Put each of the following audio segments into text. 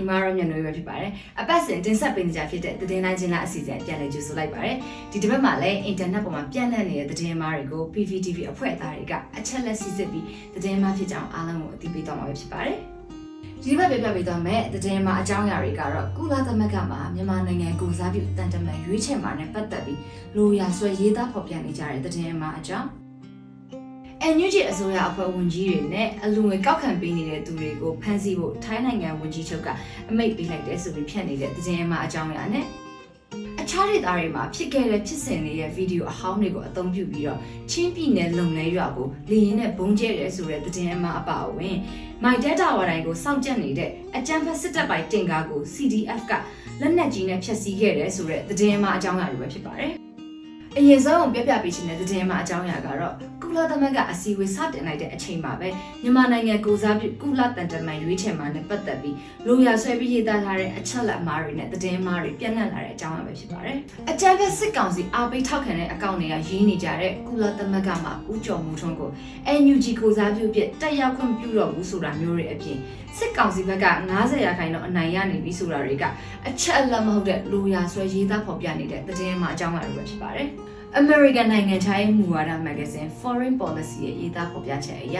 ညီမတို့မျက်နှာပဲဖြစ်ပါတယ်အပတ်စဉ်တင်ဆက်ပေးနေကြဖြစ်တဲ့သတင်းတိုင်းချင်းလားအစီအစဉ်ပြန်လည်ကြိုဆိုလိုက်ပါတယ်ဒီတစ်ပတ်မှာလည်းအင်တာနက်ပေါ်မှာပြန့်နှံ့နေတဲ့သတင်းမားတွေကို PVTV အဖွဲ့သားတွေကအချက်လက်စစ်စစ်ပြီးသတင်းမားဖြစ်ကြအောင်အားလုံးကိုအသိပေးသွားမှာပဲဖြစ်ပါတယ်ဒီဘက်ပြပြပေးသွားမယ်သတင်းမှာအကြောင်းအရာတွေကတော့ကုလသမဂ္ဂမှာမြန်မာနိုင်ငံကိုစားပြုတန်တမန်ရွေးချယ်မှာနဲ့ပတ်သက်ပြီးလိုရာဆွဲရေးသားဖော်ပြနေကြတဲ့သတင်းမှာအကြောင်း NUG အစိုးရအဖွဲ့ဝန်ကြီးတွေနဲ့အလူငွေကောက်ခံပေးနေတဲ့သူတွေကိုဖမ်းဆီးဖို့ထိုင်းနိုင်ငံဝန်ကြီးချုပ်ကအမိန့်ပေးလိုက်တဲ့ဆိုပြီးဖြန့်နေတဲ့သတင်းမှာအကြောင်းအရာနဲ့အခြားဒေသတွေမှာဖြစ်ခဲ့တဲ့ဖြစ်စဉ်တွေရဲ့ဗီဒီယိုအဟောင်းတွေကိုအသုံးပြုပြီးတော့ချင်းပြည်နယ်လုံလဲရွာကိုလေရင်နဲ့ဘုံကျဲတယ်ဆိုတဲ့သတင်းအမှားအပါအဝင်မိုက်တဲတာဝါတိုင်းကိုစောင့်ကြပ်နေတဲ့အကြမ်းဖက်စစ်တပ်ပိုင်တင်ကားကို CDF ကလက်နက်ကြီးနဲ့ဖျက်ဆီးခဲ့တယ်ဆိုတဲ့သတင်းအမှားအကြောင်းအရာတွေပဲဖြစ်ပါတယ်။ အရင်ဆုံးပြပြပေးချင်တဲ့သတင်းအမှားအကြောင်းအရာကတော့ကုလသမဂ္ဂအစည်းအဝေးစတင်လိုက်တဲ့အချိန်မှာပဲမြန်မာနိုင်ငံကိုစားပြုကုလတန်တမန်ရွေးချယ်မှာနဲ့ပတ်သက်ပြီးလိုရာဆွဲပြီးရေးသားထားတဲ့အချက်လက်အမှားတွေနဲ့သတင်းအမှားတွေပြန့်နှံ့လာတဲ့အကြောင်းအရာပဲဖြစ်ပါတယ်။အကြမ်းဖက်စစ်ကောင်စီအားပေးထောက်ခံတဲ့အကောင့်တွေကရေးနေကြတဲ့ကုလသမဂ္ဂမှာဦးကျော်မှုထွန်းကို NUG ကိုစားပြုဖြစ်တက်ရောက်ခွင့်ပြုတော့ဘူးဆိုတာမျိုးတွေအပြင်စစ်ကောင်စီဘက်က90ရာခိုင်နှုန်းအနိုင်ရနေပြီဆိုတာတွေကအချက်အလက်မဟုတ်တဲ့လိုရာဆွဲရေးသားဖော်ပြနေတဲ့သတင်းအမှားအကြောင်းအရာတွေပဲဖြစ်ပါတယ်။ American နိုင်ငံခြားရေးမူဝါဒမဂ္ဂဇင်း Foreign Policy ရဲ့ရေးသားဖော်ပြချက်အရ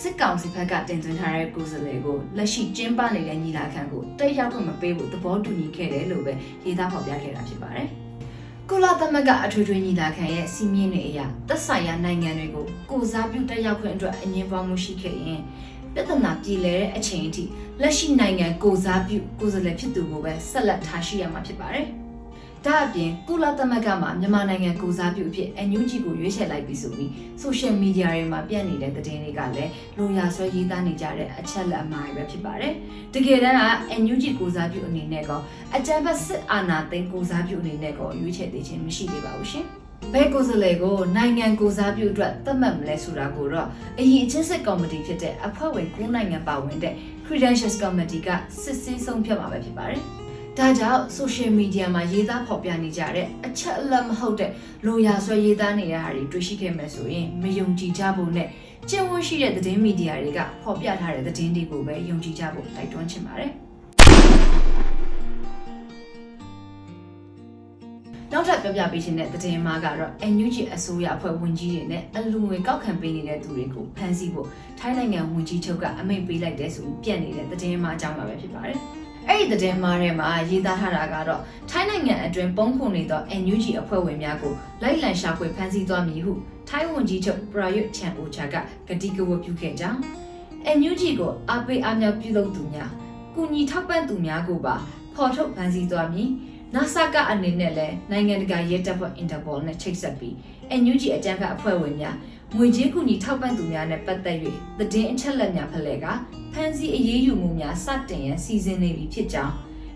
စစ်ကောင်စီဘက်ကတင်သွင်းထားတဲ့ကိုယ်စားလှယ်ကိုလက်ရှိကျင်းပနေတဲ့ညီလာခံကိုတက်ရောက်ခွင့်မပေးဖို့သဘောတူညီခဲ့တယ်လို့ပဲရေးသားဖော်ပြခဲ့တာဖြစ်ပါတယ်။ကုလသမဂ္ဂအထွေထွေညီလာခံရဲ့စီမင်းတွေအရသက်ဆိုင်ရာနိုင်ငံတွေကိုကိုစားပြုတက်ရောက်ခွင့်အတွက်အငင်းပွားမှုရှိခဲ့ရင်ပြဿနာပြည်လဲတဲ့အချိန်အထိလက်ရှိနိုင်ငံကိုစားပြုကိုယ်စားလှယ်ဖြစ်သူကိုပဲဆက်လက်ထားရှိရမှာဖြစ်ပါတယ်။ ဒါအပြင်ကုလသမဂ္ဂမှာမြန်မာနိုင်ငံကိုစားပြုအဖြစ် NUG ကိုရွေးချယ်လိုက်ပြီးဆိုပြီး social media တွေမှာပြန့်နေတဲ့သတင်းတွေကလည်းလိုရာဆွဲရေးသားနေကြတဲ့အချက်လက်အမှားတွေပဲဖြစ်ပါတယ်။တကယ်တမ်းက NUG ကိုစားပြုအနေနဲ့ကအကြမ်းဖက်စစ်အာဏာသိမ်းကိုစားပြုအနေနဲ့ကိုရွေးချယ်သေးခြင်းမရှိသေးပါဘူးရှင်။ဘဲကိုယ်စားလှယ်ကိုနိုင်ငံကိုစားပြုအတွက်သတ်မှတ်မလဲဆိုတာကိုတော့အရင်အချင်းစစ်ကော်မတီဖြစ်တဲ့အဖွဲ့ဝင်9နိုင်ငံပါဝင်တဲ့ Credentials Committee ကစစ်ဆေးဆုံးဖြတ်မှာပဲဖြစ်ပါတယ်။ ဒါကြောင့် social media မှာရေးသားဖော်ပြနေကြတဲ့အချက်အလက်မဟုတ်တဲ့လိုရာဆွဲရေးသားနေတဲ့ဟာတွေတွေ့ရှိခဲ့မယ်ဆိုရင်မယုံကြည်ကြဖို့နဲ့ကျင့်ဝတ်ရှိတဲ့သတင်းမီဒီယာတွေကဖော်ပြထားတဲ့သတင်းတွေကိုပဲယုံကြည်ကြဖို့တိုက်တွန်းချင်ပါတယ်နောက်ထပ်ပြောပြပေးခြင်းတဲ့သတင်းမှာကတော့ NUG အစိုးရအဖွဲ့ဝန်ကြီးတွေနဲ့အလူငွေကောက်ခံပေးနေတဲ့သူတွေကိုဖမ်းဆီးဖို့ထိုင်းနိုင်ငံဝန်ကြီးချုပ်ကအမိန့်ပေးလိုက်တဲ့ဆိုပြီးပြက်နေတဲ့သတင်းမှာအကြောင်းပါပဲဖြစ်ပါတယ်။ အဲ့ဒီသတင်းမှားထဲမှာရေးသားထားတာကတော့ထိုင်းနိုင်ငံအတွင်းပုံခုနေသော NUG အဖွဲ့ဝင်များကိုလိုက်လံရှာဖွေဖမ်းဆီးသွားမည်ဟုထိုင်းဝန်ကြီးချုပ်ပရာယွတ်ချန်အိုချာကကတိကဝတ်ပြုခဲ့ကြောင်း NUG ကိုအားပေးအားမြောက်ပြုလုပ်သူများကုညီထောက်ပံ့သူများကိုပါဖော်ထုတ်ဖမ်းဆီးသွားမည်နာဆာကအနေနဲ့လည်းနိုင်ငံတကာရဲတပ်ဖွဲ့ Interpol နဲ့ချိတ်ဆက်ပြီး NUG အကြမ်းဖက်အဖွဲ့ဝင်များ ငွေကြေးကူညီထောက်ပံ့သူများနဲ့ပတ်သက်၍သတင်းအချက်အလက်များဖလှယ်ကဖမ်းဆီးအရေးယူမှုများစတင်ရန်စီစဉ်နေပြီဖြစ်ကြောင်း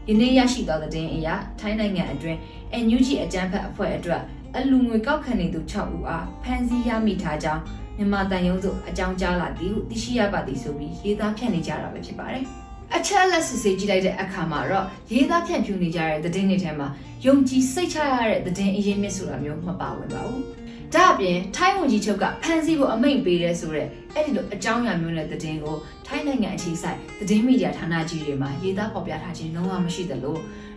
ယနေ့ရရှိသောသတင်းအရထိုင်းနိုင်ငံအတွင်း NUG အကြမ်းဖက်အဖွဲ့အတွက်အလူငွေကောက်ခံနေသူ6ဦးအားဖမ်းဆီးရမိထားကြောင်းမြန်မာတန်ယုံစုအကြောင်းကြားလာသည်ဟုသိရှိရပါသည်ဆိုပြီးရေးသားဖြန့်နေကြတာပဲဖြစ်ပါတယ်။အချက်အလက်စစ်ဆေးကြည့်လိုက်တဲ့အခါမှာတော့ရေးသားဖြန့်ဖြူးနေကြတဲ့သတင်းတွေထဲမှာယုံကြည်စိတ်ချရတဲ့သတင်းအရင်းမြစ်ဆိုတာမျိုးမပါဝင်ပါဘူး။ ဒါအပြင်ထိုင်းဝန်ကြီးချုပ်ကဖမ်းဆီးဖို့အမိန့်ပေးတယ်ဆိုတော့အဲ့ဒီလိုအကြောင်းအရာမျိုးနဲ့သတင်းကိုထိုင်းနိုင်ငံအခြေစိုက်သတင်းမီဒီယာဌာနကြီးတွေမှာရေးသားဖော်ပြထားခြင်းလုံးဝမရှိသလို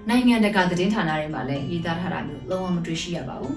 နိုင်ငံတကာသတင်းဌာနတွေမှာလည်းရေးသားထားတာမျိုးလုံးဝမတွေ့ရှိရပါဘူး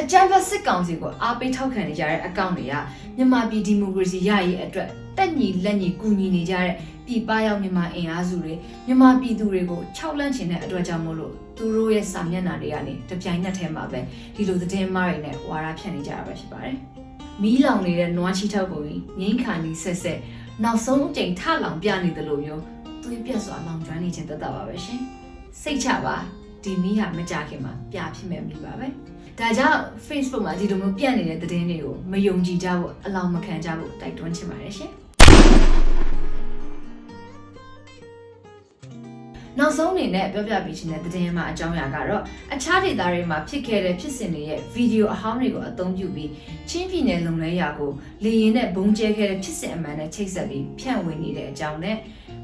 အကြမ်းဖက်စစ်ကောင်စီကိုအားပေးထောက်ခံနေကြတဲ့အကောင့်တွေကမြန်မာပြည်ဒီမိုကရေစီရရေးအတွက်တက်ညီလက်ညီကူညီနေကြတဲ့ပြည်ပရောက်မြန်မာအင်အားစုတွေမြန်မာပြည်သူတွေကို၆လန့်ချင်တဲ့အတွက်ကြောင့်မို့လို့သူတို့ရဲ့စာမျက်နှာတွေကနေတပြိုင်နက်တည်းမှာပဲဒီလိုသတင်းမှားတွေနဲ့ဝါဒဖြန့်နေကြတာပဲဖြစ်ပါတယ်။မီးလောင်နေတဲ့နွားချီထောက်ကိုငိမ့်ခါနီဆက်ဆက်နောက်ဆုံးအကြိမ်ထလောင်ပြနေတယ်လို့မျိုးသွေးပြက်စွာလောင်ကျွမ်းနေခြင်းသက်သာပါပဲရှင်။စိတ်ချပါဒီမီးဟာမကြခင်မှာပြဖြစ်မဲ့မီးပါပဲ။ ဒါကြောင့် Facebook မှာဒီလိုမျိုးပြန့်နေတဲ့သတင်းတွေကိုမယုံကြည်ကြဖို့အလောင်းမခံကြဖို့တိုက်တွန်းချင်ပါတယ်ရှင်။နောက်ဆုံးအနေနဲ့ပြောပြပေးခြင်းတဲ့သတင်းမှာအကြောင်းအရာကတော့အခြားဒေသတွေမှာဖြစ်ခဲ့တဲ့ဖြစ်စဉ်တွေရဲ့ဗီဒီယိုအဟောင်းတွေကိုအသုံးပြုပြီးချင်းပြည်နယ်လုံလဲရာကိုလေရင်နဲ့ဘုံကျဲခဲ့တဲ့ဖြစ်စဉ်အမှန်နဲ့ချိတ်ဆက်ပြီးဖြန့်ဝေနေတဲ့အကြောင်းနဲ့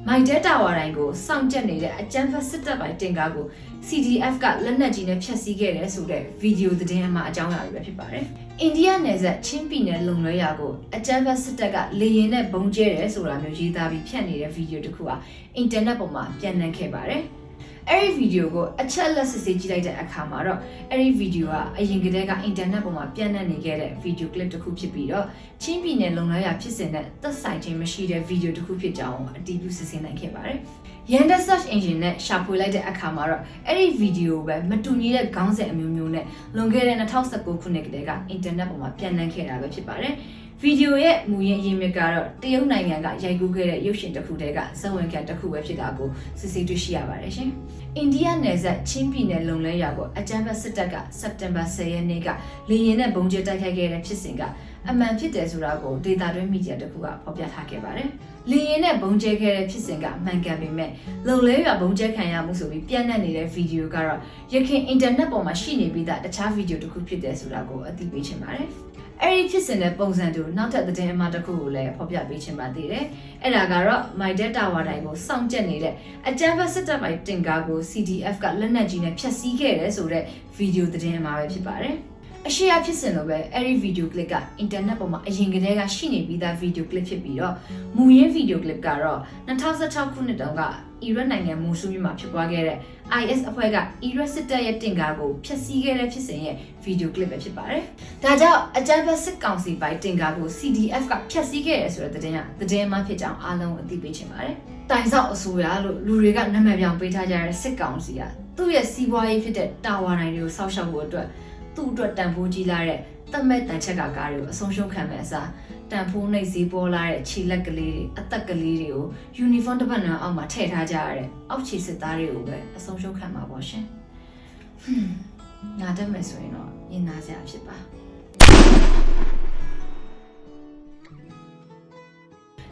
မိုက်တဲတာဝါတိုင်းကိုစောင့်ကြက်နေတဲ့အကြမ်းဖက်စစ်တပ်ပိုင်းတင်ကားကို CDF ကလက်နက်ကြီးနဲ့ဖျက်ဆီးခဲ့တယ်ဆိုတဲ့ဗီဒီယိုသတင်းအမှာအကြောင်းအရာတွေပဲဖြစ်ပါတယ်။အိန္ဒိယနယ်စပ်ချင်းပြည်နယ်လုံလွဲရာကိုအကြမ်းဖက်စစ်တပ်ကလေရင်နဲ့ဘုံကျဲတယ်ဆိုတာမျိုးရေးသားပြီးဖြန့်နေတဲ့ဗီဒီယိုတစ်ခုဟာအင်တာနက်ပေါ်မှာပြန့်နှံ့ခဲ့ပါတယ်။ အဲ့ဒီဗီဒီယိုကိုအချက်လက်စစ်ဆေးကြည့်လိုက်တဲ့အခါမှာတော့အဲ့ဒီဗီဒီယိုကအရင်ကတည်းကအင်တာနက်ပေါ်မှာပြန့်နှံ့နေခဲ့တဲ့ဗီဒီယိုကလစ်တစ်ခုဖြစ်ပြီးတော့ချင်းပြည်နယ်လုံလွဲရာဖြစ်စဉ်နဲ့သက်ဆိုင်ခြင်းမရှိတဲ့ဗီဒီယိုတစ်ခုဖြစ်ကြောင်းအတည်ပြုစစ်ဆေးနိုင်ခဲ့ပါတယ်။ Yanda search engine နဲ့ရှာဖွေလိုက်တဲ့အခါမှာတော့အဲ့ဒီဗီဒီယိုပဲမတူညီတဲ့ခေါင်းစဉ်အမျိုးမျိုးနဲ့လွန်ခဲ့တဲ့2019ခုနှစ်ကတည်းကအင်တာနက်ပေါ်မှာပြန့်နှံ့ခဲ့တာပဲဖြစ်ပါတယ်။ ဗီဒီယိုရဲ့မူရင်းအရင်းမြစ်ကတော့တရုတ်နိုင်ငံကရိုက်ကူးခဲ့တဲ့ရုပ်ရှင်တစ်ခုတည်းကဇဝင်ခံတစ်ခုပဲဖြစ်တာကိုစစ်ဆေးတွေ့ရှိရပါတယ်ရှင်။အိန္ဒိယနယ်စပ်ချင်းပြည်နယ်လုံလဲရွာကိုအကြမ်းဖက်စစ်တပ်ကစက်တင်ဘာ10ရက်နေ့ကလေယာဉ်နဲ့ဘုံကျဲတိုက်ခိုက်ခဲ့တဲ့ဖြစ်စဉ်ကအမှန်ဖြစ်တယ်ဆိုတာကိုဒေတာတွင်းမီဒီယာတစ်ခုကဖော်ပြထားခဲ့ပါတယ်။လေရင်နဲ့ဘုံကျဲခဲ့တဲ့ဖြစ်စဉ်ကမှန်ကန်ပေမဲ့လုံလဲရွာဘုံကျဲခံရမှုဆိုပြီးပြန့်နှံ့နေတဲ့ဗီဒီယိုကတော့ရခင်အင်တာနက်ပေါ်မှာရှိနေပြီးသားတခြားဗီဒီယိုတစ်ခုဖြစ်တယ်ဆိုတာကိုအသိပေးချင်ပါတယ်။ အဲ့ဒီဖြစ်စဉ်တဲ့ပုံစံတူနောက်ထပ်သတင်းအမှားတစ်ခုကိုလည်းဖော်ပြပေးချင်ပါသေးတယ်။အဲ့ဒါကတော့ My Data Tower တိုင်းကိုစောင့်ကြက်နေတဲ့အကြမ်းဖက်စစ်တပ်ပိုင်းတင်ကားကို CDF ကလက်နက်ကြီးနဲ့ဖျက်ဆီးခဲ့တယ်ဆိုတဲ့ဗီဒီယိုသတင်းအမှားပဲဖြစ်ပါတယ်။ အရှိအဖြစ်စင်လို့ပဲအဲ့ဒီဗီဒီယိုကလစ်ကအင်တာနက်ပေါ်မှာအရင်ကတည်းကရှိနေပြီးသားဗီဒီယိုကလစ်ဖြစ်ပြီးတော့မူရင်းဗီဒီယိုကလစ်ကတော့2016ခုနှစ်တုန်းကအီရတ်နိုင်ငံမူဆူမြို့မှာဖြစ်ပွားခဲ့တဲ့ IS အဖွဲ့ကအီရတ်စစ်တပ်ရဲ့တင်ကားကိုဖျက်ဆီးခဲ့တဲ့ဖြစ်စဉ်ရဲ့ဗီဒီယိုကလစ်ပဲဖြစ်ပါတယ်။ဒါကြောင့်အကြမ်းဖက်စစ်ကောင်စီပိုင်းတင်ကားကို CDF ကဖျက်ဆီးခဲ့တယ်ဆိုတဲ့သတင်းကသတင်းမှဖြစ်ကြောင်းအားလုံးအသိပေးချင်ပါတယ်။တိုင်ဆောက်အစိုးရလို့လူတွေကနာမည်ပြောင်ပေးထားကြတဲ့စစ်ကောင်စီကသူ့ရဲ့စီးပွားရေးဖြစ်တဲ့တာဝါနိုင်တွေကိုစောက်ရှောက်ဖို့အတွက် သူ့အတွက်တန်ဖိုးကြီးလာတဲ့တတ်မဲ့တန်ချက်ကကားတွေကိုအဆုံးရှုံးခံမဲ့အစားတန်ဖိုးနှိပ်စည်းပေါ်လာတဲ့ခြေလက်ကလေးတွေအသက်ကလေးတွေကိုယူနီဖောင်းတစ်ပတ်နံအောက်မှာထည့်ထားကြရတဲ့အောက်ခြေစစ်သားတွေကိုပဲအဆုံးရှုံးခံမှာပေါ့ရှင်ဟွန်းငါတက်မယ်ဆိုရင်တော့ရင်နာစရာဖြစ်ပါ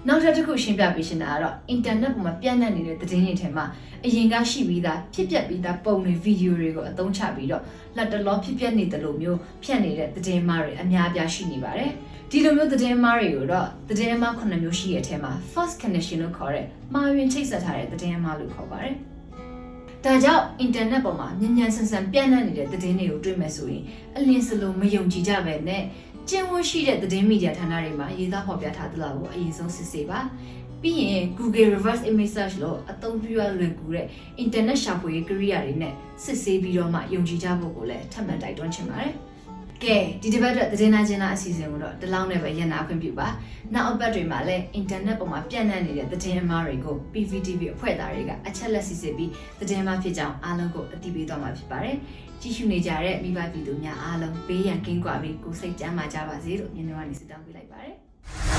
နောက်ထပ်တစ်ခုရှင်းပြပေးရှင်တာကတော့အင်တာနက်ပေါ်မှာပြန့်နှံ့နေတဲ့သတင်းတွေထဲမှာအရင်ကရှိပြီးသားဖြစ်ပျက်ပြီးသားပုံတွေဗီဒီယိုတွေကိုအသုံးချပြီးတော့လက်တလောဖြစ်ပျက်နေတယ်လို့မျိုးဖြန့်နေတဲ့သတင်းမှားတွေအများအပြားရှိနေပါတယ်ဒီလိုမျိုးသတင်းမှားတွေကိုတော့သတင်းမှား9မျိုးရှိရဲ့အထက်မှာ first connection လို့ခေါ်တဲ့မှားယွင်းချိတ်ဆက်ထားတဲ့သတင်းမှားလို့ခေါ်ပါတယ်ဒါကြောင့်အင်တာနက်ပေါ်မှာမြန်မြန်ဆန်ဆန်ပြန့်နှံ့နေတဲ့သတင်းတွေကိုတွေ့မယ်ဆိုရင်အလင်းစလုံးမယုံကြည်ကြပဲနဲ့ ကျင့်ဝတ်ရှိတဲ့သတင်းမီဒီယာဌာနတွေမှာရေးသားဖော်ပြထားသလောက်ကိုအရင်ဆုံးစစ်ဆေးပါပြီးရင် Google Reverse Image Search လို့အသုံးပြုရလွယ်ကူတဲ့ internet ရှာဖွေရေးကိရိယာတွေနဲ့စစ်ဆေးပြီးတော့မှယုံကြည်ကြဖို့ကိုလည်းထပ်မံတိုက်တွန်းချင်ပါတယ်။ ကဲဒီတစ်ပတ်အတွက်သတင်းနာချင်းနာအစီအစဉ်ကိုတော့ဒီလောက်နဲ့ပဲရန်နာခွင့်ပြုပါ။နောက်အပတ်တွေမှာလည်း internet ပေါ်မှာပြန့်နှံ့နေတဲ့သတင်းအမှားတွေကို PVTV အဖွဲ့သားတွေကအချက်လက်စစ်ဆေးပြီးသတင်းမှားဖြစ်ကြောင်းအားလုံးကိုအသိပေးသွားမှာဖြစ်ပါတယ်။ကြည့်ရှုနေကြတဲ့မိဘပြည်သူများအားလုံးဘေးရန်ကင်းကွာပြီးကိုယ်စိတ်ကျန်းမာကြပါစေလို့ညီမတို့ကနေဆုတောင်းပေးလိုက်ပါတယ်။